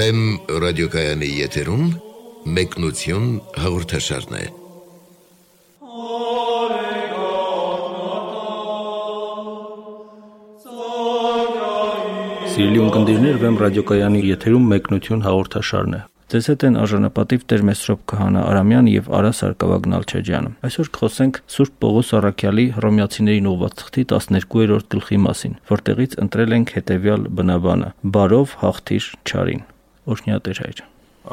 Վեմ ռադիոկայանի եթերում մեկնություն հաղորդաշարն է։ Սիրելի ունկնդիրներ, Վեմ ռադիոկայանի եթերում մեկնություն հաղորդաշարն է։ Ձեզ հետ են արժանապատիվ Տեր Մեսրոպ Քահանա Արամյան եւ Արա Սարգսակ Նալչաջյանը։ Այսօր կխոսենք Սուրբ Պողոս Առաքյալի Հռոմեացիներին ուղված թղթի 12-րդ գլխի մասին, որտեղից ընտրել ենք հետեւյալ բնաբանը. Բարով հաղթիր չարին։ Օրհնյա Տեր հայր։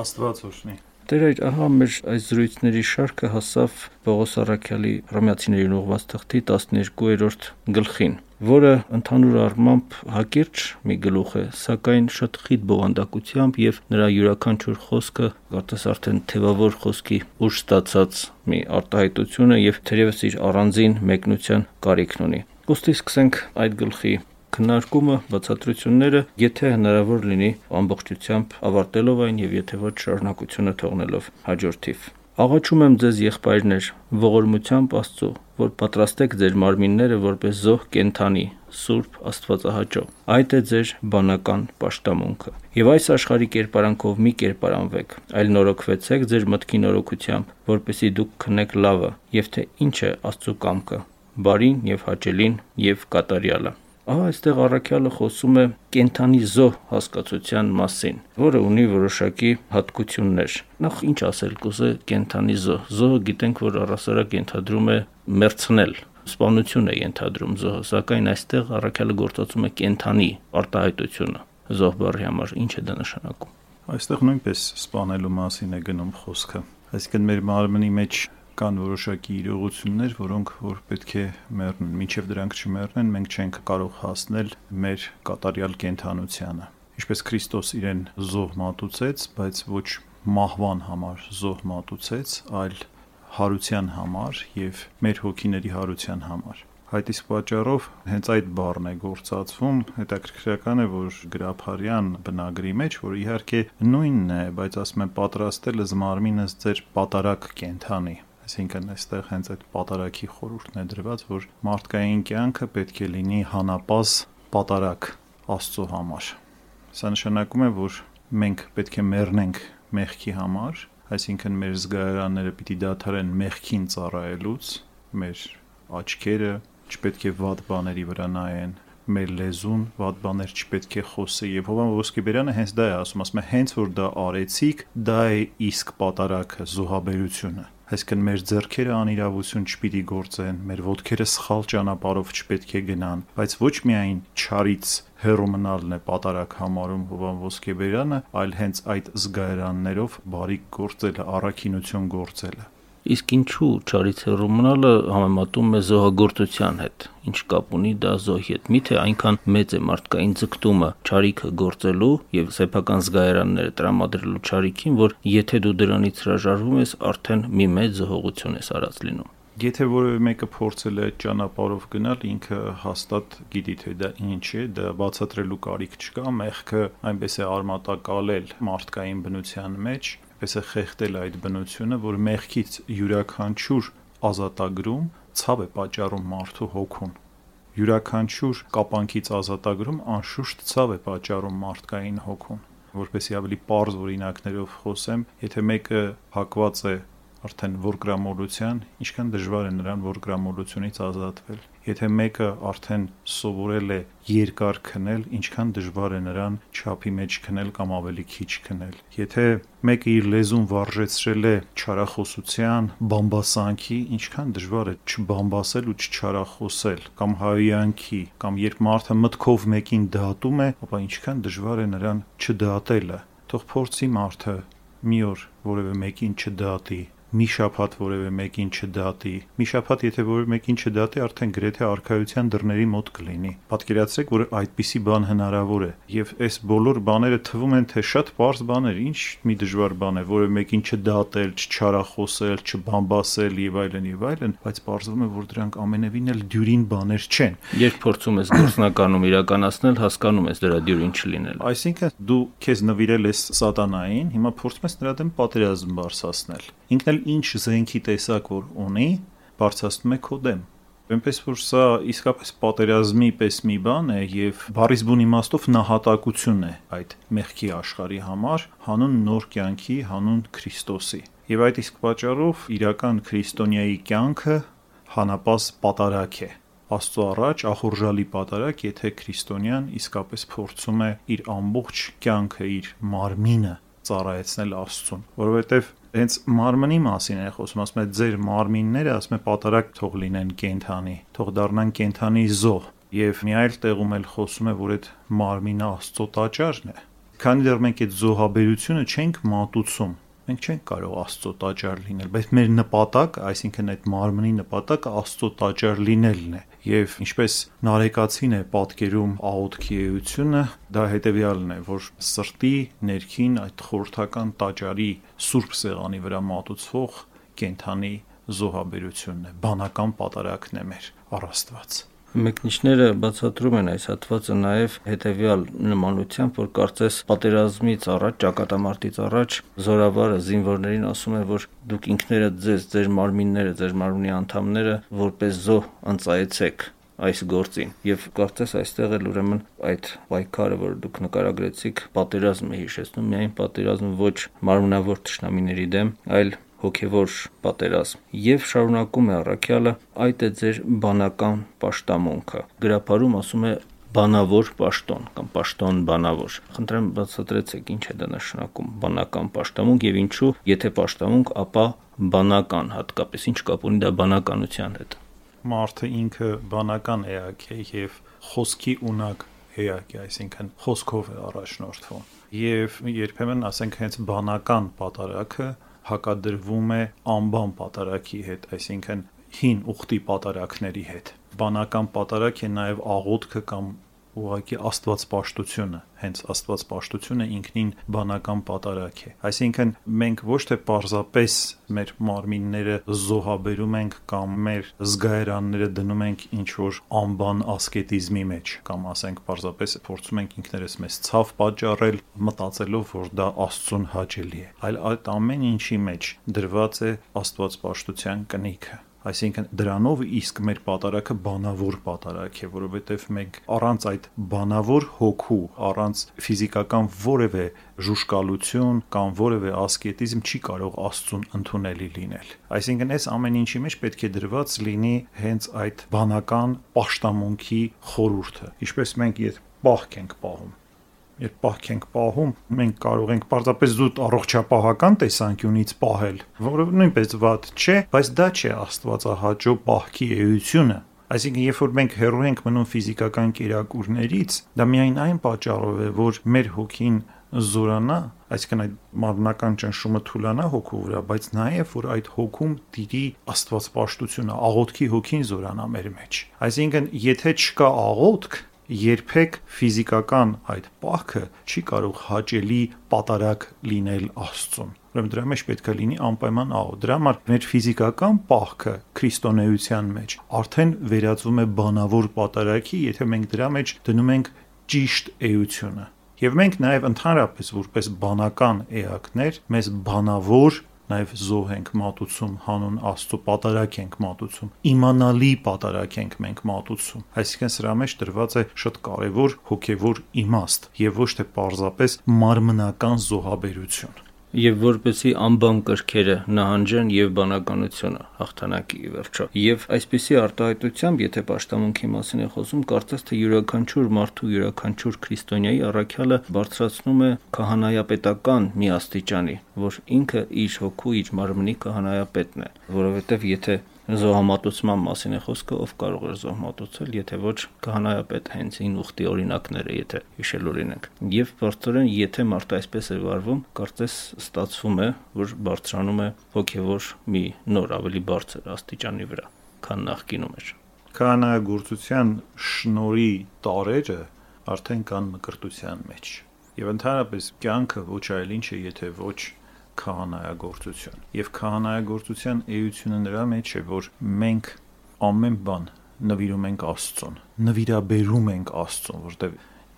Աստված օրհնի։ Տեր այդ ահա մեր այս զրույցների շարքը հասավ Պողոս Առաքյալի Հռոմեացիներին ուղված թղթի 12-րդ գլխին, որը ընդհանուր առմամբ հակիրճ մի գլուխ է, սակայն շատ խիտ բովանդակությամբ եւ նրա յուրաքանչյուր խոսքը կարծես արդեն թևավոր խոսքի ուժ ստացած մի արտահայտություն է եւ թերևս իր առանձին մեկնության կարիքն ունի։ Ոստի սկսենք այդ գլխի քննարկումը, բացատրությունները, եթե հնարավոր լինի ամբողջությամբ ավարտելով այն եւ եթե ոչ շարունակությունը թողնելով հաջորդիվ։ Աղաչում եմ ձեզ եղբայրներ, ողորմությամբ Աստծո, որ պատրաստեք ձեր մարմինները որպես զոհ կենթանի, սուրբ Աստվածահաճո։ Այդ է ձեր բանական աշտամունքը։ Եվ այս աշխարհի կերպարանքով մի կերպարանվեք, այլ նորոգվեցեք ձեր մտքի նորոգությամբ, որպեսի դուք քնեք լավը, եւ թե ինչ է Աստծո կամքը, բարին եւ հաճելին եւ կատարյալը։ Ահա այստեղ առաքյալը խոսում է կենթանի զոհ հասկացության մասին, որը ունի որոշակի հատկություններ։ Նախ ինչ ասել կուզե կենթանի զոհ։ Զոհը գիտենք, որ առասարակ ենթադրում է մերցնել, սպանություն է ենթադրում զոհը, սակայն այստեղ առաքյալը գործածում է կենթանի արտահայտությունը զոհ բառի համար։ Ինչ է դա նշանակում։ Այստեղ նույնպես սպանելու մասին է գնում խոսքը։ Այսինքն մեր մարմնի մեջ կան որոշակի իրողություններ, որոնք որ պետք է մեռնեն։ Մինչև դրանք չմեռնեն, մենք չենք կարող հասնել մեր կատարյալ կենթանությանը։ Ինչպես Քրիստոս իրեն զոհ մատուցեց, բայց ոչ մահվան համար զոհ մատուցեց, այլ հարության համար եւ մեր հոգիների հարության համար։ Այդ իսկ պատճառով հենց այդ բառն է գործածվում։ Հետաքրքրական է, որ գրափարյան բնագրի մեջ, որ իհարկե նույնն է, բայց ասում է պատրաստել զմարմինս ձեր պատարակ կենթանի Այսինքն այստեղ հենց այդ պատարակի խորհուրդն է դրված, որ մարդկային կյանքը պետք է լինի հանապազ պատարակ Աստծո համար։ Սա նշանակում է, որ մենք պետք է մեռնենք մեղքի համար, այսինքն մեր զգայարանները պիտի դադարեն մեղքին ծառայելուց, մեր աչքերը չպետք է վատ բաների վրա նայեն, մեր լեզուն վատ բաներ չպետք է խոսի եւ Հովան Ոսկիբերյանը հենց դա է ասում, ասում է հենց որ դա արեցիք, դա է իսկ պատարակը, զոհաբերությունը այսինքն մեր ձեռքերը անիրավություն չպիտի գործեն, մեր ոտքերը սխալ ճանապարով չպետք է գնան, բայց ոչ միայն չարից հերո մնալն է պատարակ համարում Հովան Ոսկեբերյանը, այլ հենց այդ զգայարաններով բարի գործելը, առաքինություն գործելը Իսկ ինչու ճարից հեռու մնալը համեմատում է զոհագործության հետ։ Ինչ կապ ունի դա զոհի հետ։ Միթե այնքան մեծ է մարդկային ձգտումը ճարիքը գործելու եւ սեփական զգայարանները տրամադրելու ճարիքին, որ եթե դու դրանից հրաժարվում ես, արդեն մի մեծ զոհողություն ես արած լինում։ Եթե որևէ մեկը փորձել է ճանապարհով գնալ, ինքը հաստատ գիտի թե դա ինչ է, դա բացատրելու կարիք չկա, մեղքը այնպես է արմատակալել մարդկային բնության մեջ, պես է խեղտել այդ բնությունը, որ մեղքից յուրաքանչյուր ազատագրում ցավ է պատճառում մարդու հոգուն յուրաքանչյուր կապանքից ազատագրում անշուշտ ցավ է պատճառում մարդկային հոգուն որպեսի ավելի པարզ օրինակներով խոսեմ եթե մեկը հակված է արդեն որգրամոլության, ինչքան դժվար է նրան որգրամոլությունից ազատվել։ Եթե մեկը արդեն սովորել է երկար քնել, ինչքան դժվար է նրան չափի մեջ քնել կամ ավելի քիչ քնել։ Եթե մեկը իր լեզուն վարժեցրել է չարախոսության, բամբասանքի, ինչքան դժվար է չբամբասել ու չչարախոսել կամ հայյանքի, կամ երբ մարդը մտքով մեկին դատում է, ապա ինչքան դժվար է նրան չդատելը։ Թող փորձի մարդը մի օր որևէ մեկին չդատի, մի շաբաթ որևէ մեկին չդատի։ Մի շաբաթ եթե որևէ մեկին չդատի, արդեն գրեթե արխայության դռների մոտ կլինի։ Պատկերացրեք, որ այդպիսի բան հնարավոր է, եւ այս բոլոր բաները թվում են թե շատ པարզ բաներ, ինչ մի դժվար բան է, որևէ մեկին չդատել, չչարախոսել, չբամբասել եւ այլն եւ այլն, բայց պարզվում է, որ դրանք ամենևին էլ դյուրին բաներ չեն։ Երբ փորձում ես գործնականում իրականացնել, հասկանում ես դրա դյուրին չլինել։ Այսինքն դու քեզ նվիրել ես սատանային, հիմա փորձում ես նրա դեմ պատերազմ բարձրացնել։ Ինքն էլ ինչ զենքի տեսակ որ ունի, բարձրացնում է քո դեմ։ Այնպես որ սա իսկապես պատերազմի պես մի բան է եւ բառիս բուն իմաստով նահատակություն է այդ մեղքի աշխարհի համար հանուն նոր կյանքի, հանուն Քրիստոսի։ Եվ այդ իսկ պատճառով իրական քրիստոնյայի կյանքը հանապազ պատարակ է։ Աստծո առաջ ախորժալի պատարակ, եթե քրիստոնյան իսկապես փորձում է իր ամբողջ կյանքը, իր մարմինը ծառայեցնել Աստծուն, որովհետև հենց մարմնի մասին է խոսում, ասում է ձեր մարմինները, ասում է պատարակ թող լինեն կենթանի, թող դառնան կենթանի զոհ։ Եվ մի այլ տեղում էլ խոսում է, որ այդ մարմինը Աստծո տաճարն է։ Քանի դեռ մենք այդ զոհաբերությունը չենք մատուցում, մենք չենք կարող Աստծո տաճար լինել, բայց մեր նպատակ, այսինքն այդ մարմնի նպատակը Աստծո տաճար լինելն է։ Եվ ինչպես Նարեկացին է պատկերում աղոթքի էությունը, դա հետեւյալն է, որ սրտի ներքին այդ խորթական տաճարի սուրբ սեղանի վրա մատուցվող կենթանի զոհաբերությունն է, բանական պատարակն է մեր առաստված։ Մեկնիշները բացատրում են այս հատվածը նաև հետևյալ նմանությամբ, որ կարծես պատերազմից առաջ, ճակատամարտից առաջ զորավարը զինվորներին ասում է, որ դուք ինքներդ ձեզ, ձեր մարմինները, ձեր մարմնի անդամները որպես զոհ ընծայեցեք այս գործին եւ կարծես այստեղ էլ ուրեմն այդ պայքարը որ դուք նկարագրեցիք պատերազմը հիշեցնում միայն պատերազմ ոչ մարմնավոր ճշնամիների դեմ այլ հոգևոր պատերազմ եւ շարունակում է առաքյալը այդ է ձեր բանական պաշտամունքը գրապարում ասում է բանավոր պաշտոն կամ պաշտոն բանավոր խնդրեմ բացատրեցեք ինչ է դա նշանակում բանական պաշտամունք եւ ինչու եթե պաշտամունք ապա բանական հատկապես ինչ կապ ունի դա բանականության հետ մարդը ինքը բանական էակ է եւ խոսքի ունակ էակ է այսինքն խոսքով է առաջնորդվում եւ երբեմն ասենք հենց բանական պատարակը հակադրվում է անբան պատարակի հետ, այսինքն հին ուխտի պատարակների հետ։ Բանական պատարակ է նաև աղոթքը կամ ուղղակի աստվածպաշտությունը, հենց աստվածպաշտությունը ինքնին բանական պատարակ է։ Այսինքն մենք ոչ թե պարզապես մեր մարմինները զոհաբերում ենք կամ մեր զգայարանները դնում ենք ինչ որ անբան ասկետիզմի մեջ, կամ ասենք պարզապես փորձում ենք ինքներս մեզ ցավ պատճառել, մտածելով, որ դա Աստծուն հաճելի է։ Այլ այդ ամեն ինչի մեջ դրված է աստվածպաշտության կնիքը Այսինքն դրանով իսկ մեր պատարակը բանավոր պատարակ է, որովհետև մենք առանց այդ բանավոր հոգու, առանց ֆիզիկական որևէ ժուշկալություն կամ որևէ ասկետիզմ չի կարող Աստծուն ընդունելի լինել։ Այսինքն այս ամեն ինչի մեջ պետք է դրված լինի հենց այդ բանական պաշտամունքի խորուրդը։ Ինչպես մենք եթե պահք ենք պահում երբ պահք ենք պահում, մենք կարող ենք պարզապես զուտ առողջապահական տեսանկյունից պահել, որը նույնպես վատ չէ, բայց դա չէ Աստվածահաճո պահքի էությունը։ Այսինքն, երբ որ մենք հեռու ենք մնում ֆիզիկական կերակուրներից, դա միայն այն պատճառով է, որ մեր հոգին զորանա, այսինքն այդ մարմնական ճնշումը թուլանա հոգու վրա, բայց նաև որ այդ հոգում տիրի աստվածպաշտությունը, աղոթքի հոգին զորանա մեր մեջ։ Այսինքն, եթե չկա աղոթք, երբեք ֆիզիկական այդ պահքը չի կարող հաճելի պատարակ լինել Աստծուն։ Ուրեմն դրա մեջ պետք է լինի անպայման աղոթ։ Դրա համար մեր ֆիզիկական պահքը քրիստոնեության մեջ արդեն վերածվում է բանավոր պատարակի, եթե մենք դրա մեջ դնում ենք ճիշտ էությունը։ Եվ մենք նաև ընդհանրապես որպես բանական էակներ մեզ բանավոր նաև զոհ ենք մատուցում հանուն Աստծո պատարակ ենք մատուցում իմանալի պատարակ ենք մենք մատուցում այսինքն սրա մեջ դրված է շատ կարևոր հոգևոր իմաստ եւ ոչ թե պարզապես մարմնական զոհաբերություն եւ որպեսի անբան կրքերը նահանջեն եւ բանականությունը հաղթանակի վերջո եւ այսպիսի արտահայտությամբ եթե պաշտամունքի մասին է խոսում կարծես թե յուրաքանչյուր մարդու յուրաքանչյուր քրիստոնյայի առաքյալը բարձրացնում է քահանայապետական մի աստիճանի որ ինքը իր հոգու իր մարմնի քահանայապետն է որովհետեւ եթե զոհամատուցման մասին է խոսքը, ով կարող է զոհմատուցել, եթե ոչ քահանայապետ հենց ին ուխտի օրինակները, եթե հիշել օրինակ։ Եվ բարձրորեն, եթե մարդը այսպես է վարվում, կարծես ստացվում է, որ բարձրանում է հոգևոր մի նոր ավելի բարձր աստիճանի վրա, քան նախկինում էր։ Քահանայագործության շնորի տարերը արդեն կան մկրտության մեջ։ Եվ ընդհանրապես կյանքը ոչ այլ ինչ է, եթե ոչ քահանայագործություն։ Եվ քահանայագործության էությունը նրա մեջ է, որ մենք ամեն բան նվիրում ենք Աստծուն, նվիրաբերում ենք Աստծուն, որտեղ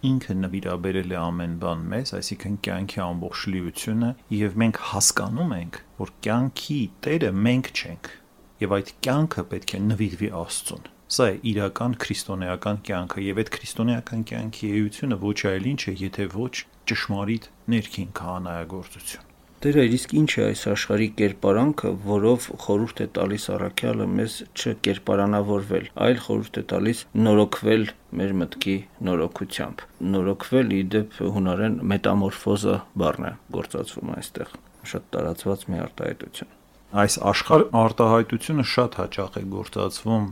ինքը նվիրաբերել է ամեն բան մեզ, այսինքն կյանքի ամբողջ լիությունը, եւ մենք հասկանում ենք, որ կյանքի տերը մենք չենք, եւ այդ կյանքը պետք է նվիրվի Աստծուն։ Սա է իրական քրիստոնեական կյանքը եւ այդ քրիստոնեական կյանքի էությունը ոչ այլ ինչ է, եթե ոչ ճշմարիտ ներքին քահանայագործություն։ Տերը իսկ ինչ է այս աշխարհի կերպարանքը, որով խորհուրդ է տալիս առաքյալը մեզ չկերպարանավորվել, այլ խորհուրդ է տալիս նորոգվել մեր մտքի նորոգությամբ։ Նորոգվել իդեպ հունարեն մետամորֆոզը բառն է գործածվում այստեղ։ Շատ տարածված մի արտահայտություն։ Այս աշխարհ արտահայտությունը շատ հաճախ է գործածվում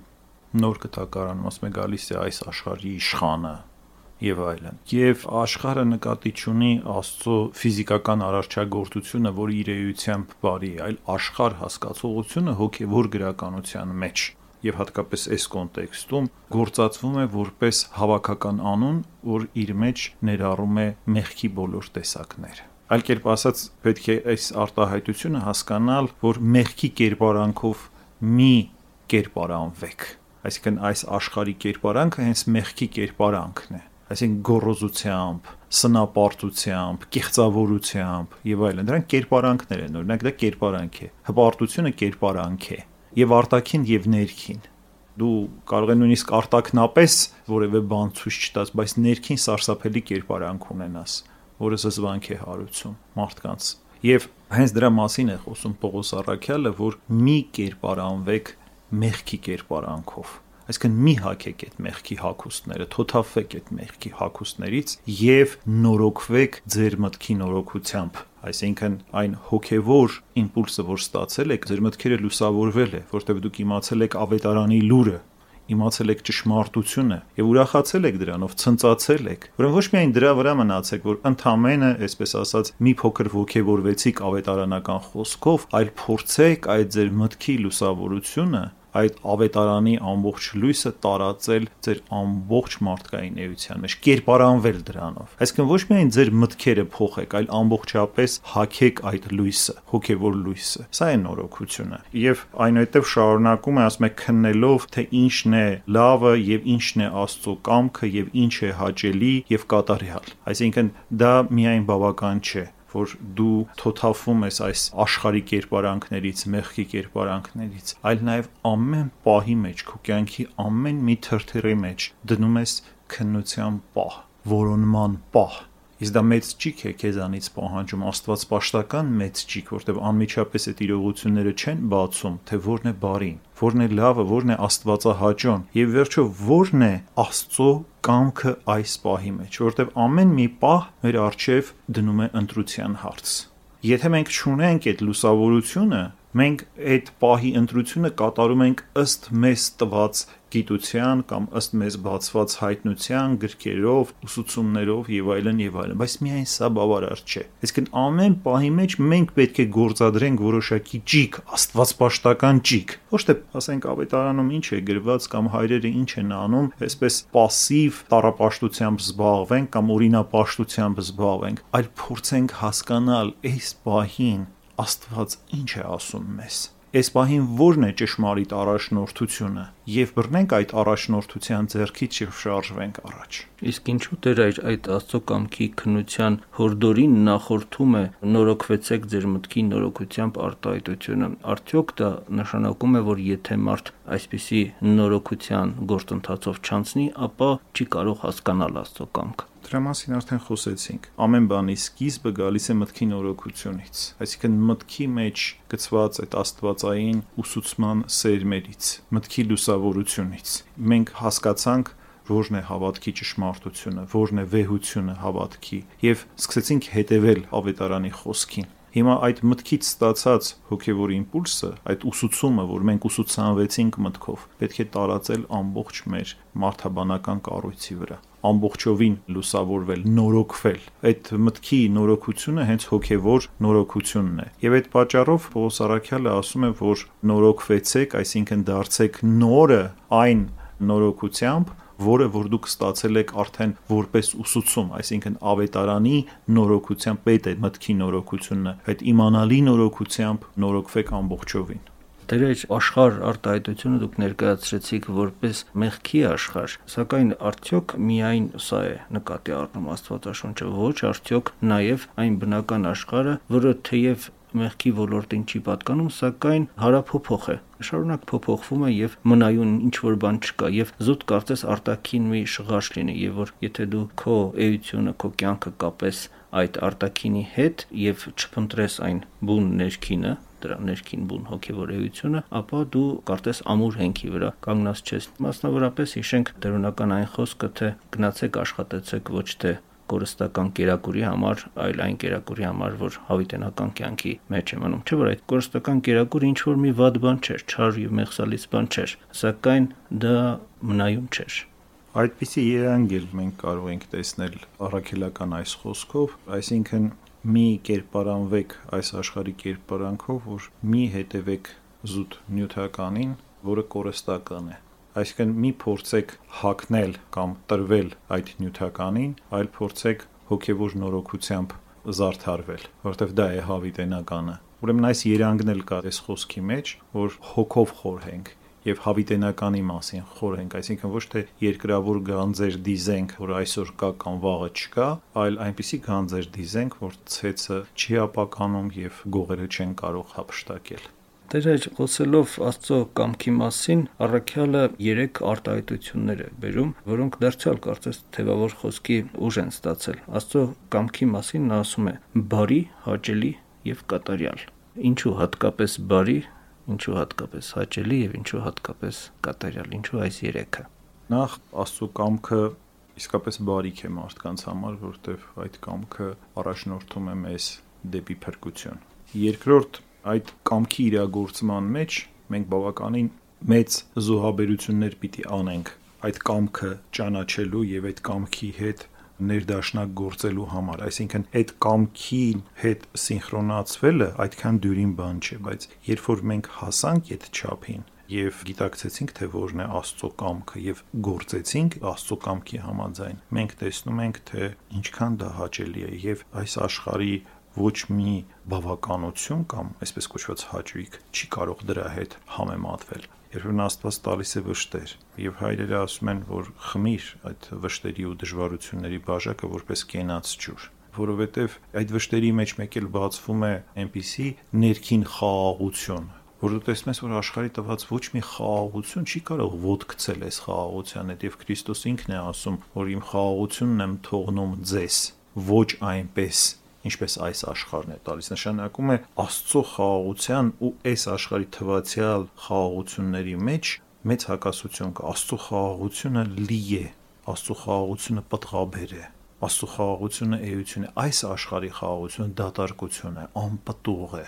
նոր կտակարանում, ասում է գալիս է այս աշխարհի իշխանը, եւ այլն։ Եվ աշխարհը նկատի ունի Աստծո ֆիզիկական արարչագործությունը, որի իրեությամբ բարի է, այլ աշխարհ հասկացողությունը հոգեվոր գրականության մեջ եւ հատկապես այս կոնտեքստում գործածվում է որպես հավաքական անուն, որ իր մեջ ներառում է մեղքի բոլոր տեսակներ։ Այլ կերպ ասած, պետք է այս արտահայտությունը հասկանալ, որ մեղքի կերպարանքով մի կերպարանվեք այսինքն այս աշխարհի կերպարանքը հենց մեղքի կերպարանքն է այսինքն գոռոզությամբ, սնապարտությամբ, կեղծավորությամբ եւ այլն։ Դրանք կերպարանքներ են, օրինակ դա կերպարանք է։ Հպարտությունը կերպարանք է եւ արտաքին եւ ներքին դու կարող ես նույնիսկ արտակնապես որևէ բան ցույց չտաս, բայց ներքին սարսափելի կերպարանք ունենաս, որը զզվանք է հարուցում մարդկանց։ Եվ հենց դրա մասին է խոսում Պողոս Արաքյալը, որ մի կերպարանվեք մեղքի կերպարանքով այսինքն մի հակեք այդ մեղքի հակոստները, թոթափվեք այդ մեղքի հակոստներից եւ նորոգվեք ձեր մտքի նորոգությամբ այսինքն այն հոգեվոր իմպուլսը, որ ստացել եք, ձեր մտքերը լուսավորվել է, որտեղ դուք իմացել եք ավետարանի լուրը, իմացել եք ճշմարտությունը եւ ուրախացել եք դրանով, ցնծացել եք։ Ուրեմն ոչ միայն դրա վրա մնացեք, որ ընդամենը, այսպես ասած, մի փոքր ողքեվորվեցիք ավետարանական խոսքով, այլ փորձեք այդ ձեր մտքի լուսավորությունը այդ ավետարանի ամբողջ լույսը տարածել ձեր ամբողջ մարդկային էության մեջ, կերպարանվել դրանով։ Այսինքն ոչ միայն ձեր մտքերը փոխեք, այլ ամբողջապես հակեք այդ լույսը, հոգևոր լույսը։ Սա է նորոգությունը։ Եվ այնուհետև շարունակում է ասում է քննելով, թե ինչն է լավը եւ ինչն է Աստծո կամքը եւ ինչ է հաճելի եւ կատարյալ։ Այսինքն դա միայն բավական չէ որ դու թոթափվում ես այս աշխարհի կերպարանքներից, մեղքի կերպարանքներից, այլ նաև ամեն պահի մեջ, քո կյանքի ամեն մի թրթիռի մեջ դնում ես քննության պահ, որոնման պահ Իսկ դա մեծ ճիք է քեզանից պահանջում Աստված պաշտական մեծ ճիք, որտեղ անմիջապես այդ իրողությունները չեն բացում, թե որն է բարին, որն է լավը, որն է Աստվածահաճոն, եւ վերջո որն է Աստծո կամքը այս պահի մեջ, որտեղ ամեն մի պահ մեր արժև դնում է ընտրության հարց։ Եթե մենք չունենք այդ լուսավորությունը, մենք այդ պահի ընտրությունը կատարում ենք ըստ մեզ տված գիտության կամ ըստ մեզ բացված հայտնության, գրքերով, ուսուցումներով եւ այլն եւ այլն, բայց միայն սա բավարար չէ։ Այսինքն ամեն պահի մեջ մենք պետք է գործադրենք որոշակի ճիք, աստվածպաշտական ճիք։ Ոչ թե ասենք ավետարանում ինչ է գրված կամ հայրերը ինչ են անում, այսպես пассив տարապաշտությամբ զբաղվենք կամ օրինապաշտությամբ զբաղվենք, այլ փորձենք հասկանալ այս պահին Աստված ինչ է ասում մեզ այս պահին ո՞րն է ճշմարիտ առաջնորդությունը եւ բռնենք այդ առաջնորդության ձեռքից եւ շարժվենք առաջ իսկ ինչու դեր այդ այդ աստծո կամքի քնության հորդորին նախորդում է նորոգվեցեք ձեր մտքի նորոգությամբ արտահայտությունը արդյոք դա նշանակում է որ եթե մարդ այսպիսի նորոգության գործընթացով չանցնի ապա չի կարող հասկանալ աստծո կամքը Դրա մասին արդեն խոսեցինք։ Ամեն բանի սկիզբը գալիս է մտքի նորոգությունից։ Այսինքն մտքի մեջ գծված այդ աստվածային ուսուցման սերմերից, մտքի լուսավորությունից։ Մենք հասկացանք որն է հավատքի ճշմարտությունը, որն է վեհությունը հավատքի եւ սկսեցինք հետեւել ավետարանի խոսքին։ Հիմա այդ մտքից ստացած հոգևոր իմպուլսը, այդ ուսուցումը, որ մենք ուսուցանվեցինք մտքով, պետք է տարածել ամբողջ մեր մարդաբանական կառույցի վրա ամբողջովին լուսավորվել, նորոգվել։ Այդ մտքի նորոգությունը հենց հոգևոր նորոգությունն է։ Եվ այդ պատճառով Պողոս Արաքյալը ասում է, որ նորոգվեցեք, այսինքն դարձեք նորը այն նորոգությամբ, որը որ դուք ստացել եք արդեն որպես ուսուցում, այսինքն ավետարանի նորոգությամբ պետ է մտքի նորոգությունը, այդ իմանալի նորոգությամբ նորոգվեք ամբողջովին։ Տերեջ աշխարհ արտահայտությունը դուք ներկայացրեցիք որպես մեղքի աշխարհ, սակայն արդյոք միայն սա է նկատի առնում Աստվածաշունչը, ոչ արդյոք նաև այն բնական աշխարհը, որը թեև մեղքի ոլորտին չի պատկանում, սակայն հարափոփոխ է շարունակ փոփոխվում է եւ մնայուն ինչ որ բան չկա եւ զուտ կարծես արտակին մի շղարշ լինի եւ որ եթե դու քո էությունը քո կյանքը կապես այդ արտակինի հետ եւ չփնտրես այն բուն ներքինը դրա ներքին բուն հոգեվորեությունը, ապա դու կարծես ամուր հենքի վրա կանգնած չես։ Մասնավորապես հիշենք դերոնական այն խոսքը, թե գնացեք աշխատեցեք ոչ թե կորստական կերակուրի համար, այլ այն կերակուրի համար, որ հավիտենական կյանքի մեջ է մնում։ Չէ՞ որ այդ կորստական կերակուրը ինչ որ մի վատ բան չէր, չար եւ մեղսալից բան չէր, սակայն դա մնայուն չէր։ Այդպիսի երանգ էլ մենք կարող ենք տեսնել առաքելական այս խոսքով, այսինքն մի կերպարանվեք այս աշխարհի կերպարանքով, որ մի հետևեք զուտ նյութականին, որը կորստական է։ Այսինքն մի փորձեք հակնել կամ տրվել այդ նյութականին, այլ փորձեք հոգևոր նորոգությամբ զարդարվել, որովհետև դա է հավիտենականը։ Ուրեմն այս երանգն էլ կա այս խոսքի մեջ, որ հոգով խորհենք եւ հավիտենականի մասին խորհենք, այսինքն ոչ թե երկրավոր գանձեր դիզենք, որ այսօր կա կամ վաղը չկա, այլ այնպիսի գանձեր դիզենք, որ ցեցը չի ապականում եւ գողերը չեն կարող հապշտակել։ Տերեջ խոսելով Աստծո կամքի մասին, առաքյալը 3 արտահայտություններ է բերում, որոնք դարձյալ կարծես թևավոր խոսքի ուժ են ստացել։ Աստծո կամքի մասին նա ասում է. բարի, հաճելի եւ կատարյալ։ Ինչու հատկապես բարի, ինչու հատկապես հաճելի եւ ինչու հատկապես կատարյալ, ինչու այս երեքը։ Նախ Աստծո կամքը իսկապես բարիք է մարդկանց համար, որտեվ այդ կամքը առաջնորդում է մեզ դեպի փրկություն։ Երկրորդ, այդ կամքի իրագործման մեջ մենք բավականին մեծ զոհաբերություններ պիտի անենք այդ կամքը ճանաչելու եւ այդ կամքի հետ ներդաշնակ գործելու համար, այսինքն այդ կամքի հետ սինխրոնացվելը այդքան դյուրին բան չէ, բայց երբ որ մենք հասանք այդ չափին, եւ գիտակցեցինք թե որն է Աստծո կամքը եւ գործեցինք Աստծո կամքի համաձայն մենք տեսնում ենք թե ինչքան դա հաճելի է եւ այս աշխարհի ոչ մի բավականություն կամ այսպես կոչված հաճույք չի կարող դրա հետ համեմատվել երբ Աստված տալիս է վշտեր եւ հայրերը ասում են որ խմիր այդ վշտերի ու դժվարությունների բաժակը որպես կենաց ջուր որովհետեւ այդ վշտերի մեջ մեկ էլ բացվում է այնպիսի ներքին խաղաղություն որ դու տեսնում ես որ աշխարհի տված ոչ մի խաղաղություն չի կարող ոդ գցել այս խաղաղության հետ եւ Քրիստոս ինքն է ասում որ իմ խաղաղությունն եմ թողնում ձեզ ոչ այնպես ինչպես այս աշխարհն է տալիս նշանակում է աստծո խաղաղության ու այս աշխարհի թվացial խաղաղությունների մեջ մեծ հակասություն կա աստծո խաղաղությունը լի է աստծո խաղաղությունը պատղաբեր է աստծո խաղաղությունը էություն է այս աշխարհի խաղաղությունը դատարկություն է անպտուղ է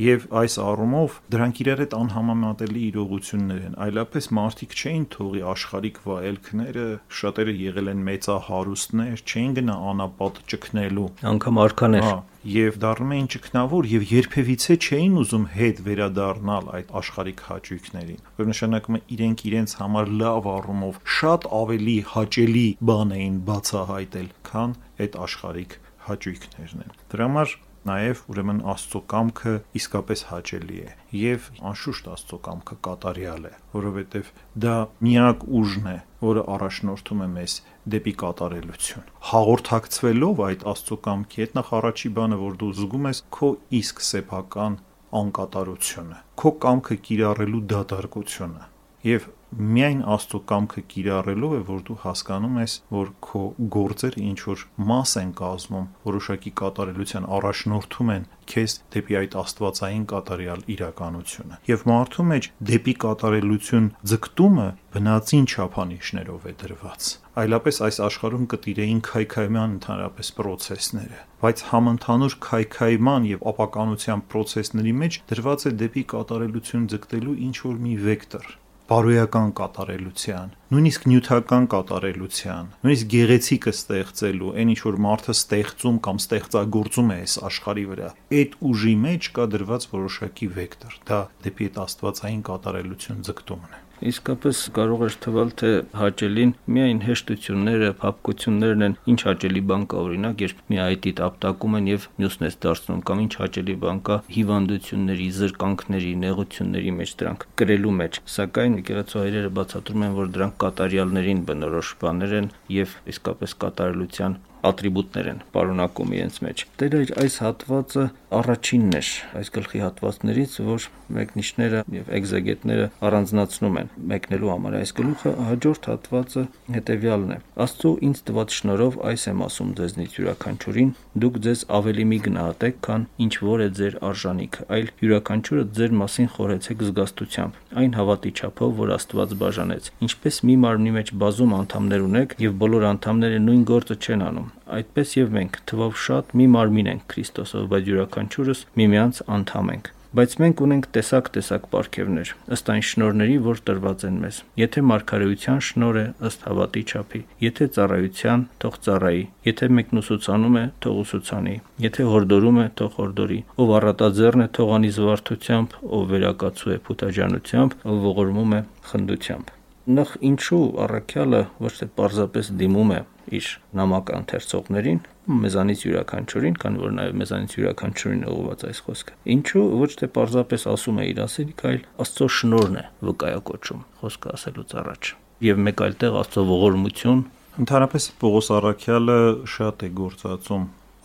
Եվ այս առումով դրանք իրար հետ անհամեմատելի իրողություններ են, այլապես մարդիկ չէին թողի աշխարհիկ վայելքները, շատերը եղել են մեծահարուստներ, չէին գնա անապատ ճկնելու, անգամ արքաներ։ Հա, եւ դառնում էին ճկնավոր եւ երբևիցե չէին ուզում հետ վերադառնալ այդ աշխարհիկ հաճույքներին։ Որ նշանակում է իրենք իրենց համար լավ առումով շատ ավելի հաճելի բան էին բացահայտել, քան այդ աշխարհիկ հաճույքներն են։ Դրա համար Նաև ուրեմն Աստծո կամքը իսկապես հաճելի է եւ անշուշտ Աստծո կամքը կատարյալ է, որովհետեւ դա միակ ուժն է, որը առաջնորդում է մեզ դեպի կատարելություն։ Հաղորդակցվելով այդ Աստծո կամքի հետ նախ առաջի բանը, որ դու զգում ես քո իսկ սեփական անկատարությունը, քո կամքը կիրառելու դատարկությունը եւ միայն Աստծո կամքը կիրառելով է, որ դու հասկանում ես, որ քո գործերը ինչ որ մաս են կազմում, որոշակի կատարելության առաջնորդում են քեզ դեպի այդ աստվածային կատարյալ իրականությունը։ Եվ մարդու մեջ դեպի կատարելություն ձգտումը բնածին չափանիշներով է դրված։ Այլապես այս աշխարհում կտիրեին քայքայման ընդհանրապես process-ները, բայց համընդհանուր քայքայման եւ ապականության process-ների մեջ դրված է դեպի կատարելություն ձգտելու ինչ որ մի վեկտոր բարոյական կատարելության, նույնիսկ նյութական կատարելության, նույնիսկ գեղեցիկը ստեղծելու, այն ինչ որ մարդը ստեղծում կամ ստեղծագործում է այս աշխարհի վրա, այդ ուժի մեջ կա դրված որոշակի վեկտոր։ Դա դեպի այդ աստվածային կատարելություն ձգտումն է իսկապես կարող էր թվալ, թե հաճելին միայն հեշտությունները, փափկություններն են, ինչ հաճելի բան կա օրինակ, երբ մի այտիտ ապտակում են եւ մյուսն է դարձնում կամ ինչ հաճելի բան կա հիվանդությունների, զրկանքների, նեղությունների մեջ դրանք կրելու մեջ, սակայն եկեղեցու հայրերը բացատրում են, որ դրանք կատարյալներին բնորոշ բաներ են եւ իսկապես կատարելության ատրիբուտներ են պարունակում իրենց մեջ։ Տերը այս հատվածը առաջինն էր այս գլխի հատվածներից, որ մեկնիշները եւ էգզեգետները առանձնացնում են մեկնելու համար այս գլուխը հաջորդ հատվածը հետեւյալն է. Աստծո ինձ տված շնորհով այս եմ ասում ձեզնից յուրաքանչյուրին. դուք ձեզ ավելի մի գնահատեք քան ինչ որ է ձեր արժանիքը այլ յուրաքանչյուրը ձեր մասին խորեցեք զգաստությամբ այն հավատի չափով որ Աստված բաժանեց ինչպես մի մարմնի մեջ բազում անդամներ ունեք եւ բոլոր անդամները նույն գործը չեն անում այդպես եւ մենք թվով շատ մի մարմին ենք Քրիստոսով բայց յուրաքանչյուրս միմյանց անդամ ենք բայց մենք ունենք տեսակ-տեսակ պարգևներ, ըստ այն շնորների, որ տրված են մեզ։ Եթե մարգարեության շնոր է, ըստ հավատի չափի, եթե ծառայության, թող ծառայի, եթե մեկն ուսուցանում է, թող ուսուցանի, եթե հորդորում է, թող հորդորի, ով առատաձեռն է, թող անի զվարթությամբ, ով վերակացու է փութաջանությամբ, ով ողորմում է խնդությամբ նախ ինչու առաքյալը ոչ թե պարզապես դիմում է իր նամակ ընթերցողներին, մեզանից յուրաքանչյուրին, քանի որ նաև մեզանից յուրաքանչյուրին ուղղված այս խոսքը։ Ինչու ոչ թե պարզապես ասում է իր ասելիք, այլ Աստծո շնորհն է վկայակոչում խոսքը ասելուց առաջ։ Եվ մեկ այլ տեղ Աստծո ողորմություն Ընդհանրապես Պողոս Արաքյալը շատ է գործածում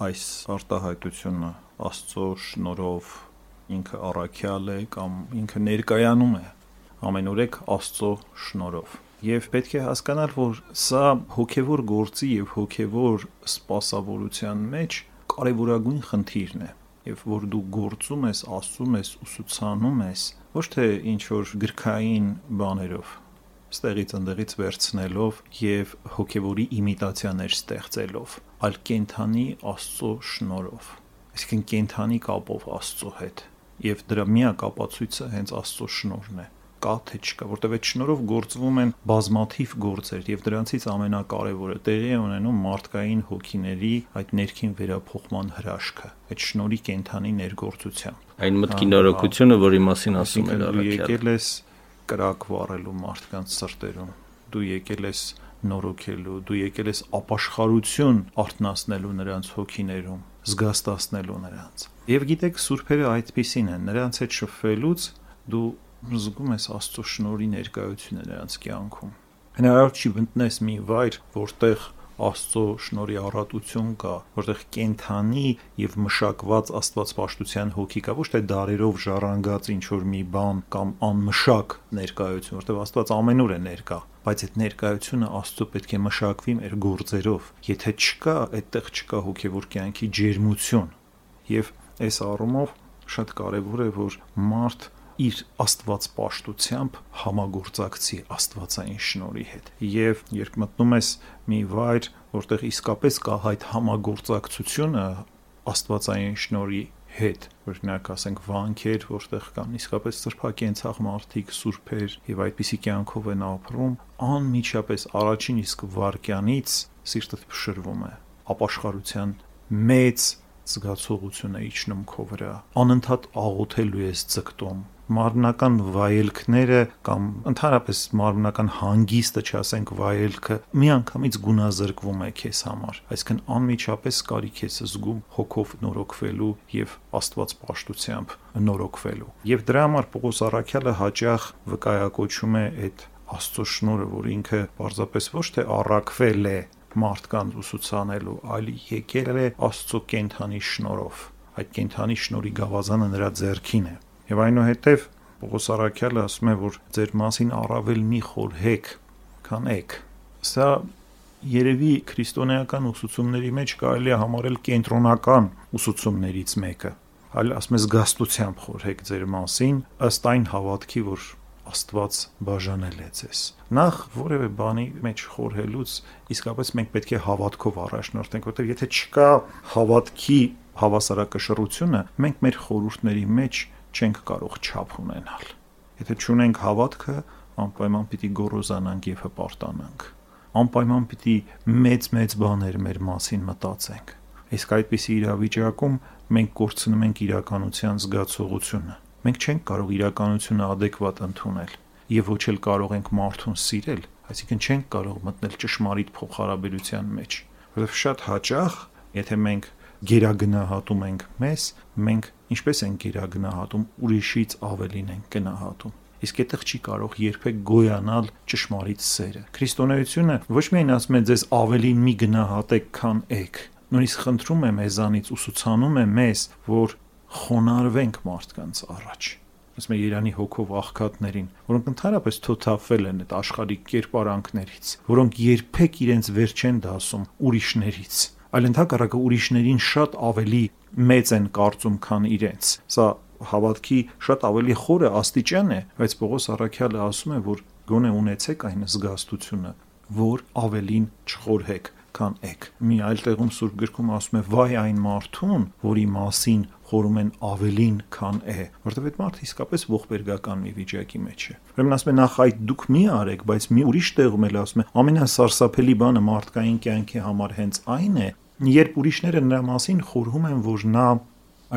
այս արտահայտությունը Աստծո շնորհով ինքը առաքյալ է կամ ինքը ներկայանում է ամենուրեք Աստծո շնորհով։ Եվ պետք է հասկանալ, որ սա հոգևոր գործի եւ հոգևոր սպասավորության մեջ կարևորագույն խնդիրն է, եւ որ դու գործում ես, ասում ես, ուսուցանում ես, ոչ թե ինչ որ գրքային բաներով, ստեղից ընդեղից վերցնելով եւ հոգևորի իմիտացիաներ ստեղծելով, այլ կենթանի Աստծո շնորհով։ Այսինքն կենթանի կապով Աստծո հետ։ Եվ դրա միակ ապացույցը հենց Աստծո շնորհն է կա թե չկա, որտեղ այդ շնորհով գործվում են բազմաթիվ գործեր եւ դրանցից ամենակարևորը տեղի է ունենում մարդկային հոգիների այդ ներքին վերափոխման հրաշքը, այդ շնորհի կենթանի ներգործությամբ։ Այն մտքի նորոգությունը, որի մասին ասում էր Դու եկել ես կրակ վառելու մարդկանց սրտերում։ Դու եկել ես նորոգելու, դու եկել ես ապաշխարություն արտնասնելու նրանց հոգիներում, զգաստացնելու նրանց։ Եվ գիտեք, սուրբերը այդպիսին են, նրանց հետ շփվելուց դու զգում ես Աստծո շնորհի ներկայությունը նրանց կյանքում։ Հնարավոր չի մտնես մի վայր, որտեղ Աստծո շնորհի առատություն կա, որտեղ կենթանի եւ մշակված Աստվածպաշտության հոգի կա, ոչ թե դարերով ժառանգած ինչ որ մի բան կամ անմշակ ներկայություն, որտեղ Աստված ամենուր է ներկա, բայց այդ ներկայությունը Աստծո պետք է մշակվի մեր գործերով։ Եթե չկա, այդտեղ չկա հոգեվոր կյանքի ջերմություն։ Եվ այս առումով շատ կարևոր է, որ մարդ իր աստված պաշտությամբ համագործակցի աստվածային շնորհի հետ եւ երբ մտնում ես մի վայր որտեղ իսկապես կա այդ համագործակցությունը աստվածային շնորհի հետ օրինակ ասենք վանքեր որտեղ կան իսկապես սրբակենցաղ մարդիկ սուրբեր եւ այդպիսի կյանքով են ապրում անմիջապես առաջին իսկ վարքյանից սիրտը փշրվում է ապաշխարության մեծ զգացողություն է իջնում քո վրա անընդհատ աղոթելու ես ձգտում մարմնական վայելքները կամ ընդհանրապես մարմնական հանգիստը, չասենք վայելքը, միանգամից գունազրկվում է քեզ համար։ Այսինքն անմիջապես կարիք ես զգում հոգով նորոգվելու եւ Աստված պաշտությամբ նորոգվելու։ Եվ դրա համար Պողոս Արաքյալը հաճախ վկայակոչում է այդ Աստծո շնորհը, որ ինքը պարզապես ոչ թե առաքվել է մարդկանց ուսուցանելու, այլ եկել է Աստծո կենթանի շնորհով։ Այդ կենթանի շնորհի գավազանը նրա ձեռքին է Եվ այնուհետև Պողոս Արաքյալը ասում է, որ ձեր մասին առավել մի խորհեք, քան եք։ Սա երևի քրիստոնեական ուսուցումների մեջ կարելի է համարել կենտրոնական ուսուցումներից մեկը։ Այլ ասում է զգաստությամբ խորհեք ձեր մասին, ըստ այն հավատքի, որ Աստված բաժանել է ձեզ։ Նախ որևէ բանի մեջ խորհելուց իսկապես մենք պետք է հավատքով առաջնորդենք, որտեղ եթե չկա հավատքի հավասարակշռությունը, մենք մեր խորհուրդների մեջ չենք կարող չափ ունենալ։ Եթե չունենք հավատքը, անպայման պիտի գոռոզանանք եւ հպարտանանք։ Անպայման պիտի մեծ-մեծ բաներ մեր մասին մտածենք։ Իսկ այդպիսի իրավիճակում մենք կորցնում ենք իրականության զգացողությունը։ Մենք չենք կարող իրականությունը adekvat ընդունել եւ ոչ էլ կարող ենք մարդուն սիրել, այսինքն չենք կարող մտնել ճշմարիտ փոխհարաբերության մեջ, որովհետեւ շատ հաճախ, եթե մենք գերագնահատում ենք մեզ, մենք ինչպես ենք գերագնահատում, ուրիշից ավելին ենք գնահատում իսկ այդտեղ չի կարող երբեք գոյանալ ճշմարիտ սերը։ Քրիստոնեությունը ոչ միայն ասում է ձեզ ավելին մի գնահատեք, քան եք, նույնիսկ խնդրում է մեզանից ուսուցանում է մեզ, որ խոնարհվենք մարդկանց առաջ ասում է Երանի հոգով աղքատներին, որոնք ընդհանրապես թոթափվել են այդ աշխարհի կերպարանքներից, որոնք երբեք իրենց վեր չեն դասում ուրիշներից, այլ ընդհակառակը ուրիշներին շատ ավելի մեծ են կարծում, քան իրենց։ Սա հավատքի շատ ավելի խորը աստիճան է, բայց Պողոս Առաքյալը ասում է, որ գոնե ունեցեք այն զգաստությունը, որ ավելին չխորհեք քան եք։ Մի այլ տեղում Սուրբ գրքում ասում է՝ «Վայ այն մարդուն, որի մասին խորում են ավելին, քան է, որտեղ այդ մարդը իսկապես ողբերգական մի վիճակի մեջ է։ Ուրեմն ասում է նախ այդ դուք մի արեք, բայց մի ուրիշ տեղում էլ ասում է ամենասարսափելի բանը մարդկային կյանքի համար հենց այն է, երբ ուրիշները նրա մասին խորհում են, որ նա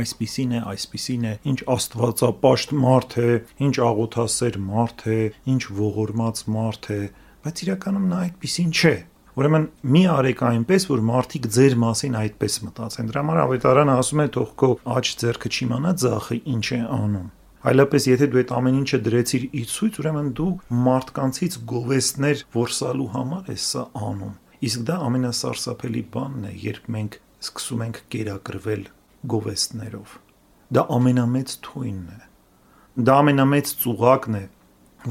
այսպիսին է, այսպիսին է, ինչ աստվածապաշտ մարդ է, ինչ աղոթասեր մարդ է, ինչ ողորմած մարդ է, բայց իրականում նա այդպիսին չէ։ Ուրեմն մի արեք այնպես, որ մարդիկ ձեր մասին այդպես մտածեն։ Դրա համար ավետարանը ասում է թող քո աջ ձեռքը չիմանա ձախը ինչ է անում։ Այլապես եթե դու այդ ամեն ինչը դրեցիր ի ցույց, ուրեմն դու մարդկանցից գովեստներ որսալու համար ես սա անում։ Իսկ դա ամենասարսափելի բանն է, երբ մենք սկսում ենք կերակրվել գովեստներով։ Դա ամենամեծ թույնն է։ Դա ամենամեծ ծուղակն է,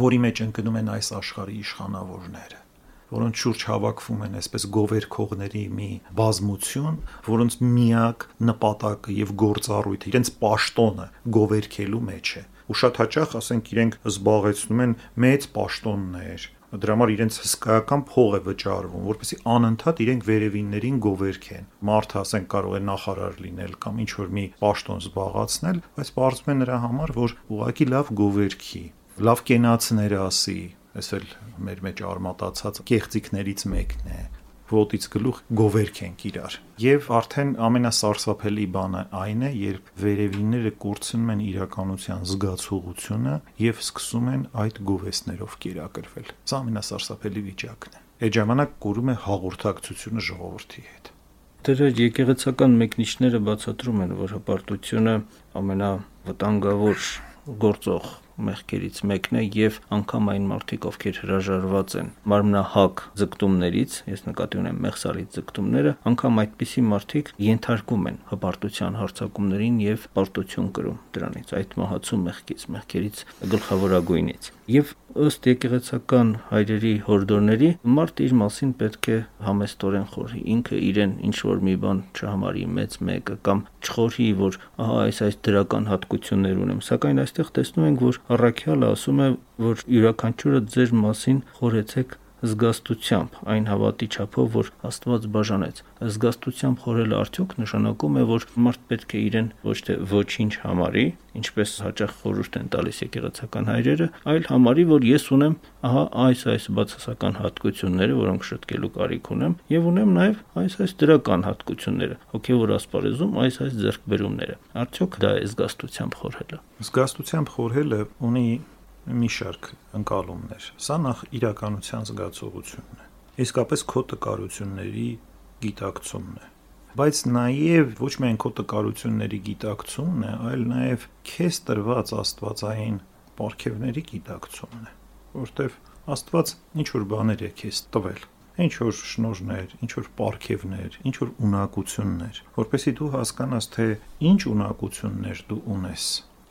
որի մեջ ընկնում են այս աշխարհի իշխանավորները որոնց շուրջ հավաքվում են այսպես գովերքողների մի բազմություն, որոնց միակ նպատակը եւ գործառույթը իրենց պաշտոնը գովերքելու մեջ է։ Ու շատ հաճախ, ասենք, իրենք զբաղեցնում են մեծ պաշտոններ, դրա համար իրենց հսկայական փող է վճարվում, որպեսզի անընդհատ իրենք վերևիններին գովերքեն։ Մարդը, ասենք, կարող է նախարար լինել կամ ինչ որ մի պաշտոն զբաղացնել, բայց բարձում է նրա համար, որ ուղղակի լավ գովերքի, լավ կենացներ ասի, Այս էլ մեր մեջ արմատացած կեղծիքներից մեկն է ոտից գլուխ գովերք ենք իրար։ Եվ արդեն ամենասարսափելի բանը այն է, երբ վերևինները կորցնում են իրականության զգացողությունը եւ սկսում են այդ գովեսներով կերակրվել։ Սա ամենասարսափելի վիճակն է։ Այդ ժամանակ կորում է հաղորդակցությունը ժողովրդի հետ։ Դրա եկեղեցական մեկնիչները բացատրում են, որ հպարտությունը ամենավտանգավոր գործող մեղքերից մեկն է եւ անգամ այն մարդիկ, ովքեր հրաժարված են մարմնահակ ձգտումներից, ես նկատի ունեմ մեղսալից ձգտումները, անգամ այդպիսի մարդիկ ենթարկում են հպարտության հարցակումներին եւ պարտություն կրում դրանից, այդ մահացու մեղքից, մեղքերից գլխավորագույնից։ Եվ ըստ եկեղեցական հայրերի հորդորների մարդը իր մասին պետք է համեստորեն խորհի ինքը իրեն ինչ որ մի բան չհամարի մեծ մեկը կամ չխորհի որ ահա այս այս դրական հատկություններ ունեմ սակայն այստեղ տեսնում ենք որ առաքյալը ասում է որ յուրաքանչյուրը ձեր մասին խորեցեք զգաստությամբ, այն հավատի չափով, որ Աստված բաժանեց։ Զգաստությամբ խորելը արդյոք նշանակում է, որ մարդ պետք է իրեն ոչ թե ոչինչ համարի, ինչպես հաճախ խորհուրդ են տալիս եկեղեցական հայրերը, այլ համարի, որ ես ունեմ ահա այս այս բացասական հատկությունները, որոնք շտկելու կարիք ունեմ, եւ ունեմ նաեւ այս այս դրական հատկությունները, հոգեվոր ասպարեզում այս այս ձեռքբերումները։ Արդյոք դա է զգաստությամբ խորհելը։ Զգաստությամբ խորհելը ունի մի շարք ընկալումներ։ Սա նախ իրականության զգացողությունն է։ Իսկապես քո տկարությունների գիտակցումն է։ Բայց նաև ոչ միայն քո տկարությունների գիտակցումն է, այլ նաև քեզ տրված աստվածային ապարքևների գիտակցումն է, որտեվ Աստված ինչ որ բաներ է քեզ տվել ինչ որ շնորհներ, ինչ որ ապարքևներ, ինչ որ ունակություններ, որpեսի դու հասկանաս թե ինչ ունակություններ դու ունես,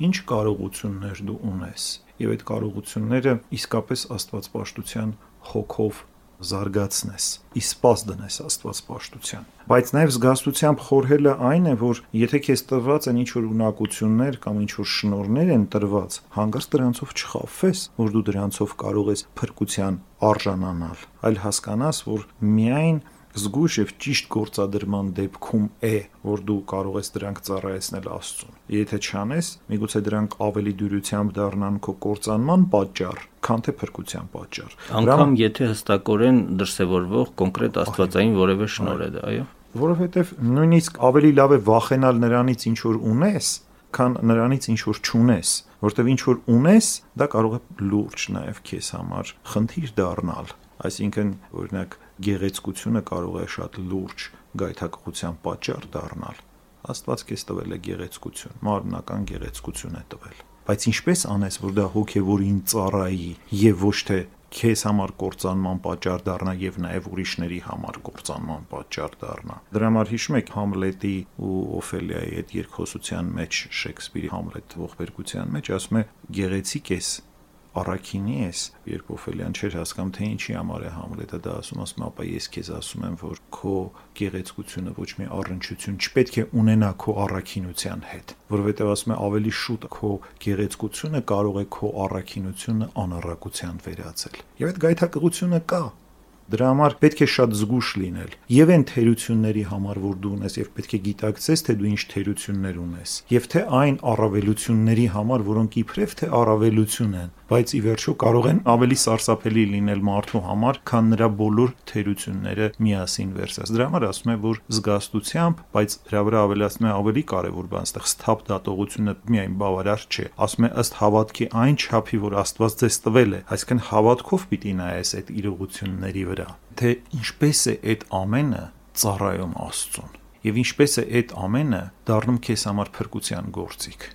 ինչ կարողություններ դու ունես եւ այդ կարողությունները իսկապես աստվածպաշտության հոգով զարգացնես, իսպաս դնես Աստված պաշտության։ Բայց նաև զգաստությամբ խորհելը այն է, որ եթե քեզ տրված են ինչ-որ ունակություններ կամ ինչ-որ շնորներ են տրված, հանգարց դրանցով չխափվես, որ դու դրանցով կարող ես փրկության արժանանալ, այլ հասկանաս, որ միայն զգույշ եւ ճիշտ գործադրման դեպքում է, որ դու կարող ես դրանք ծառայեցնել Աստծուն։ Եթե չանես, միգուցե դրանք ավելի դյուրությամբ դառնան քո կործանման պատճառ, քան թե փրկության պատճառ։ Անկամ եթե հստակորեն դրսևորվող կոնկրետ աստվածային որևէ շնոր է դա, այո։ Որովհետև նույնիսկ ավելի լավ է վախենալ նրանից ինչ որ ունես, քան նրանից ինչ որ չունես, որտեվ ինչ որ ունես, դա կարող է լուրջ նաև քեզ համար խնդիր դառնալ Այսինքն, օրինակ, գեղեցկությունը կարող է շատ լուրջ գայթակղության պատճառ դառնալ։ Աստված քեզ տվել է գեղեցկություն, մարմնական գեղեցկություն է տվել։ Բայց ինչպես անես, որ դա հոգևորին ծառայի եւ ոչ թե քեզ համար կործանման պատճառ դառնա եւ նաեւ ուրիշների համար կործանման պատճառ դառնա։ Դրա համար հիշում եք Համլետի ու Օֆելիայի այդ երկխոսության մեջ Շեքսպիրի Համլետ ողբերգության մեջ ասում է գեղեցիկ ես առաքինի ես, երբ Օֆելիան չէր հասկանում թե ինչի համար է Համլետը դա ասում, ասում ապա ես քեզ ասում եմ, որ քո գեղեցկությունը ոչ մի առնչություն չպետք է ունենա քո առաքինության հետ, որովհետև ասում է ավելի շուտ քո գեղեցկությունը կարող է քո առաքինությունը անառակության վերածել։ Եվ այդ գայթակղությունը կա, Դրա համար պետք է շատ զգուշ լինել։ Եվ այն թերությունների համար, որ դու ունես, եւ պետք է գիտակցես, թե դու ինչ թերություններ ունես, եւ թե այն առավելությունների համար, որոնք իբրև թե առավելություն են, բայց ի վերջո կարող են ավելի սարսափելի լինել մարդու համար, քան նրա բոլոր թերությունները միասին վերսած։ Դրա համար ասում է, որ զգաստությամբ, բայց դրա վրա ավելացնում է ավելի կարևոր բան, այստեղ սթափ դատողությունը միայն բավարար չէ։ Ասում է ըստ հավատքի այն չափի, որ Աստված ձեզ տվել է, այսինքն հավատքով պիտի նայես այդ իրողությունների վրա, թե ինչպես է այդ ամենը ծառայում Աստծուն եւ ինչպես է այդ ամենը դառնում քեզ համար փրկության գործիք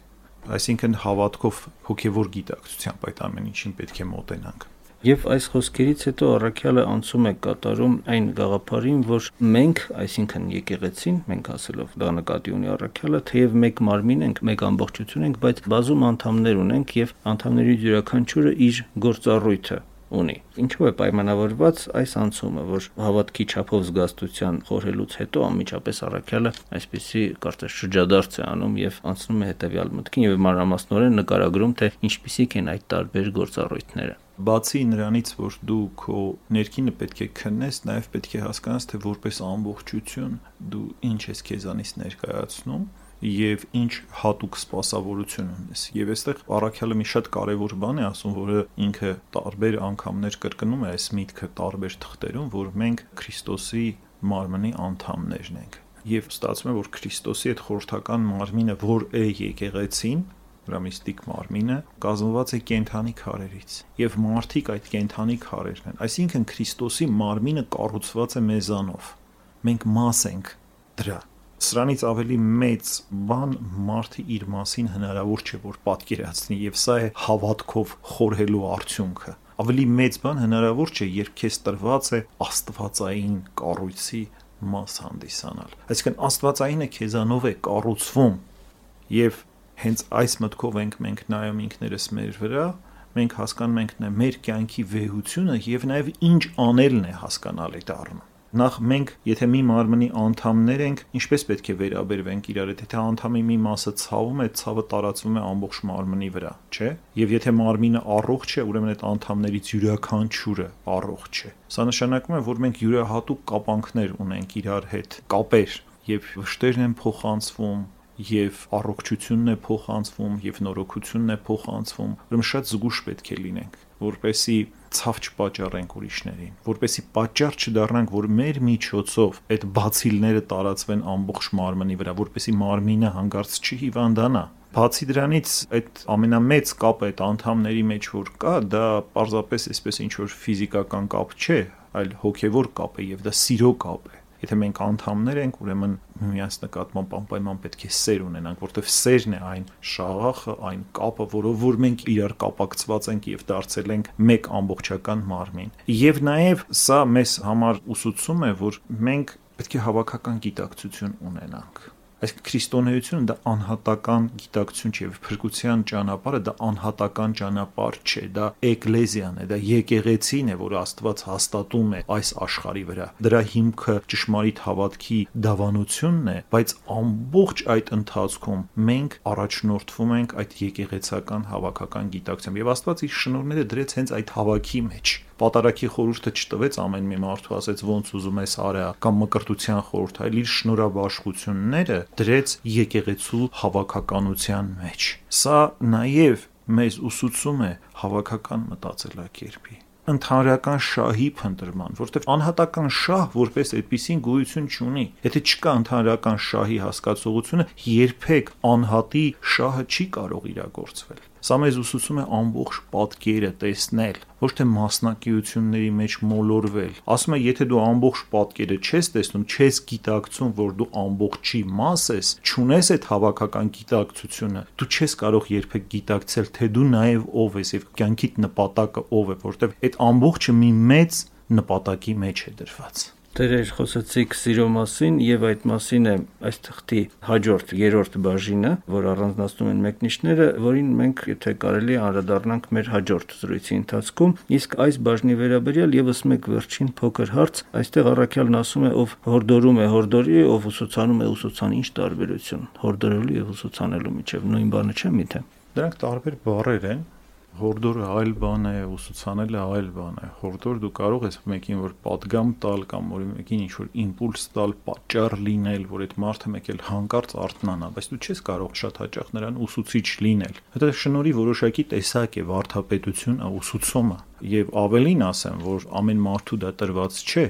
այսինքն հավատքով հոգևոր գիտակցությամբ այդ ամեն ինչին պետք է մոտենանք Եվ այս խոսքերից հետո առաքյալը անցում է կատարում այն գաղափարին, որ մենք, այսինքն եկեղեցին, մենք ասելով դա նկատի ունի առաքյալը, թեև մեկ մարմին ենք, մեկ ամբողջություն ենք, բայց բազում անդամներ ունենք եւ անդամների յուրաքանչյուրը իր գործառույթը ունի։ Ինչու է պայմանավորված այս անցումը, որ հավատքի չափով զգաստության խորհելուց հետո անմիջապես առաքյալը այսպիսի կարծես շրջադարձ է անում եւ անցնում է հետեւյալ մտքին եւ մանրամասնորեն նկարագրում թե ինչպիսիք են այդ տարբեր գործառույթները բացի նրանից, որ դու քո ներքինը պետք է քննես, նաև պետք է հասկանաս, թե որպես ամբողջություն դու ինչ ես քեզանից ներկայացնում եւ ինչ հատուկ սպասավորություն ունես։ Եվ այստեղ Արաքյալը մի շատ կարեւոր բան է ասում, որը ինքը տարբեր անգամներ կրկնում է այս միտքը տարբեր թղթերում, որ մենք Քրիստոսի մարմնի անդամներն ենք։ Եվ ստացվում է, որ Քրիստոսի այդ խորհրդական մարմինը, որ է եկեղեցին, նրա միստիկ մարմինը կազմված է կենթանի քարերից եւ մարդիկ այդ կենթանի քարերն են այսինքն Քրիստոսի մարմինը կառուցված է մեզանով մենք մաս ենք դրա Սրանից ավելի մեծ բան մարդը իր մասին հնարավոր չէ որ պատկերացնի եւ սա է հավատքով խորհելու արդյունքը ավելի մեծ բան հնարավոր չէ երբ քեզ տրված է աստվածային կառույցի մաս հանդիսանալ այսինքն աստվածայինը քեզանով է կառուցվում եւ հենց այս մտքով ենք մենք նայում ինքներս մեր վրա մենք հասկանում ենք մեր կյանքի վեհությունը եւ նաեւ ինչ անելն է հասկանալ այդ առնում նախ մենք եթե մի մարմնի անդամներ ենք, ինչպես պետք է վերաբերվենք իրար, եթե անդամի մի մասը ցավում է, ցավը տարածվում է ամբողջ մարմնի վրա, չէ՞։ Եվ եթե մարմինը առողջ է, ուրեմն այդ անդամներից յուրաքանչյուրը առողջ է։ Սա նշանակում է, որ մենք յուրահատուկ կապանքներ ունենք իրար հետ, կապեր, եւ վշտերն են փոխանցվում, եւ առողջությունն է փոխանցվում եւ նորոգությունն է փոխանցվում ուրեմն շատ զգուշ պետք է լինենք որպեսի ցավ չպաճառենք ուրիշներին, որպեսի պատճառ չդառնանք, որ մեր միջոցով այդ բացիլները տարածվեն ամբողջ մարմնի վրա, որպեսի մարմինը հանգարց չհիվանդանա։ Բացի դրանից այդ ամենամեծ կապը այդ անդամների մեջ որ կա, դա պարզապես այսպես ինչ որ ֆիզիկական կապ չէ, այլ հոգևոր կապ է եւ դա սիրո կապ է Եթե մենք անդամներ ենք, ուրեմն միմյանց նկատմամբ անպայման պետք է սեր ունենանք, որտեղ սերն է այն շաղախը, այն կապը, որով որ մենք իրար կապակցված ենք եւ դարձել ենք մեկ ամբողջական մարմին։ Եվ նաեւ սա մեզ համար ուսուցում է, որ մենք պետք է հավաքական գիտակցություն ունենանք Այսինքն քրիստոնեությունը դա անհատական գիտակցություն չէ, փրկության ճանապարհը դա անհատական ճանապարհ չէ, դա էկլեզիան է, դա եկեղեցին է, որ Աստված հաստատում է այս աշխարհի վրա։ Դրա հիմքը ճշմարիտ հավատքի դավանությունն է, բայց ամբողջ այդ ընթացքում մենք առաջնորդվում ենք այդ եկեղեցական հավաքական գիտակցությամբ եւ Աստված իր շնորհները դրեց հենց այդ հավաքի մեջ պատարակի խորհուրդը չտվեց ամեն մի մարդու ասեց ոնց ուզում ես արա կամ մկրտության խորհուրդ, այլ իր շնորհաբաշխությունները դրեց եկեղեցու հավաքականության մեջ։ Սա նաև մեզ ուսուցում է հավաքական մտածելակերպի ընդհանրական շահի փնտրման, որտեղ անհատական շահ որպես այդպեսին գոյություն չունի։ Եթե չկա ընդհանրական շահի հասկացողությունը, երբեք անհատի շահը չի կարող իրագործվել։ Սա մեզ ուսուցում է ամբողջ պատկերը տեսնել, ոչ թե մասնակիությունների մեջ մոլորվել։ Ասում է, եթե դու ամբողջ պատկերը չես տեսնում, չես գիտակցում, որ դու ամբողջի մաս ես, ճունես այդ հավաքական գիտակցությունը, դու չես կարող երբեք գիտակցել, թե դու նաև ով ես եւ կյանքիդ նպատակը ով է, որտեվ այդ ամբողջը մի մեծ նպատակի մեջ է դրված։ Տերեր խոսեցիք սիրո մասին եւ այդ մասին է այս թղթի հաջորդ երրորդ բաժինը, որ առանձնացնում են մեկնիշները, որին մենք եթե կարելի անդրադառնանք մեր հաջորդ զրույցի ընթացքում, իսկ այս բաժնի վերաբերյալ եւս մեկ վերջին փոքր հարց, այստեղ առաքյալն ասում է, ով հորդորում է հորդորի, ով ուսուցանում է ուսուցան, ինչ տարբերություն հորդորելու եւ ուսուցանելու միջև նույն բանը չէ՞ միթե։ Դրանք տարբեր բառեր են, հորդորը այլ բան է, ուսուցանելը այլ բան է։ Հորդոր դու կարող ես մեկին որ падգամ տալ կամ որ մեկին ինչ որ իմպուլս տալ, պատճառ լինել, որ այդ մարդը մեկ էլ հանկարծ արթնանա, բայց դու չես կարող շատ հաճախ նրան ուսուցիչ լինել։ Հետո շնորհի որոշակի տեսակ է վարթապետություն, ուսուցումը։ Եվ ավելին ասեմ, որ ամեն մարդու դա տրված չէ,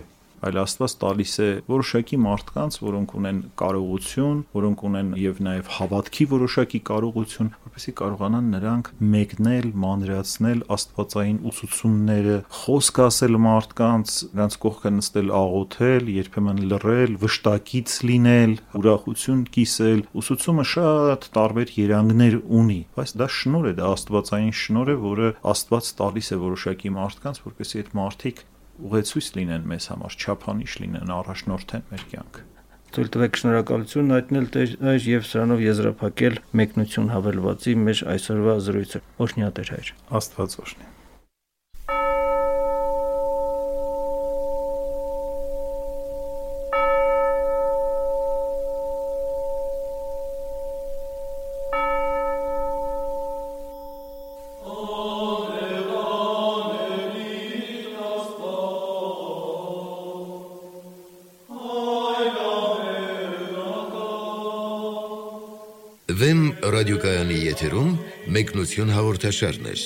այլ Աստված տալիս է որոշակի մարդկանց, որոնք ունեն կարողություն, որոնք ունեն եւ նաեւ հավատքի որոշակի կարողություն, որպեսզի կարողանան նրանք մեկնել, մանրացնել աստվածային ուսուցումները, խոսք ասել մարդկանց, նրանց կողքը նստել աղոթել, երբեմն լռել, վշտակից լինել, ուրախություն կիսել։ Ուսուցումը շատ տարբեր երանգներ ունի, բայց դա շնոր է, դա աստվածային շնոր է, որը Աստված տալիս է որոշակի մարդկանց, որպեսզի այդ մարդիկ ուղեցույց լինեն մեզ համար, չափանիշ լինեն, առաջնորդեն մեր կյանքը թույլ տվեք շնորհակալություն հայտնել Տեր եւ սրանով եզրափակել մեկնություն հավելվածի մեր այսօրվա զրույցը։ Օրհնյա Տեր հայր։ Աստված օրհնի։ եթերում մեկնություն հաղորդաշարներ։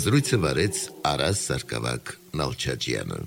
Զրույցը վարեց Արաս Սարգսակյան Նալչաջյանը։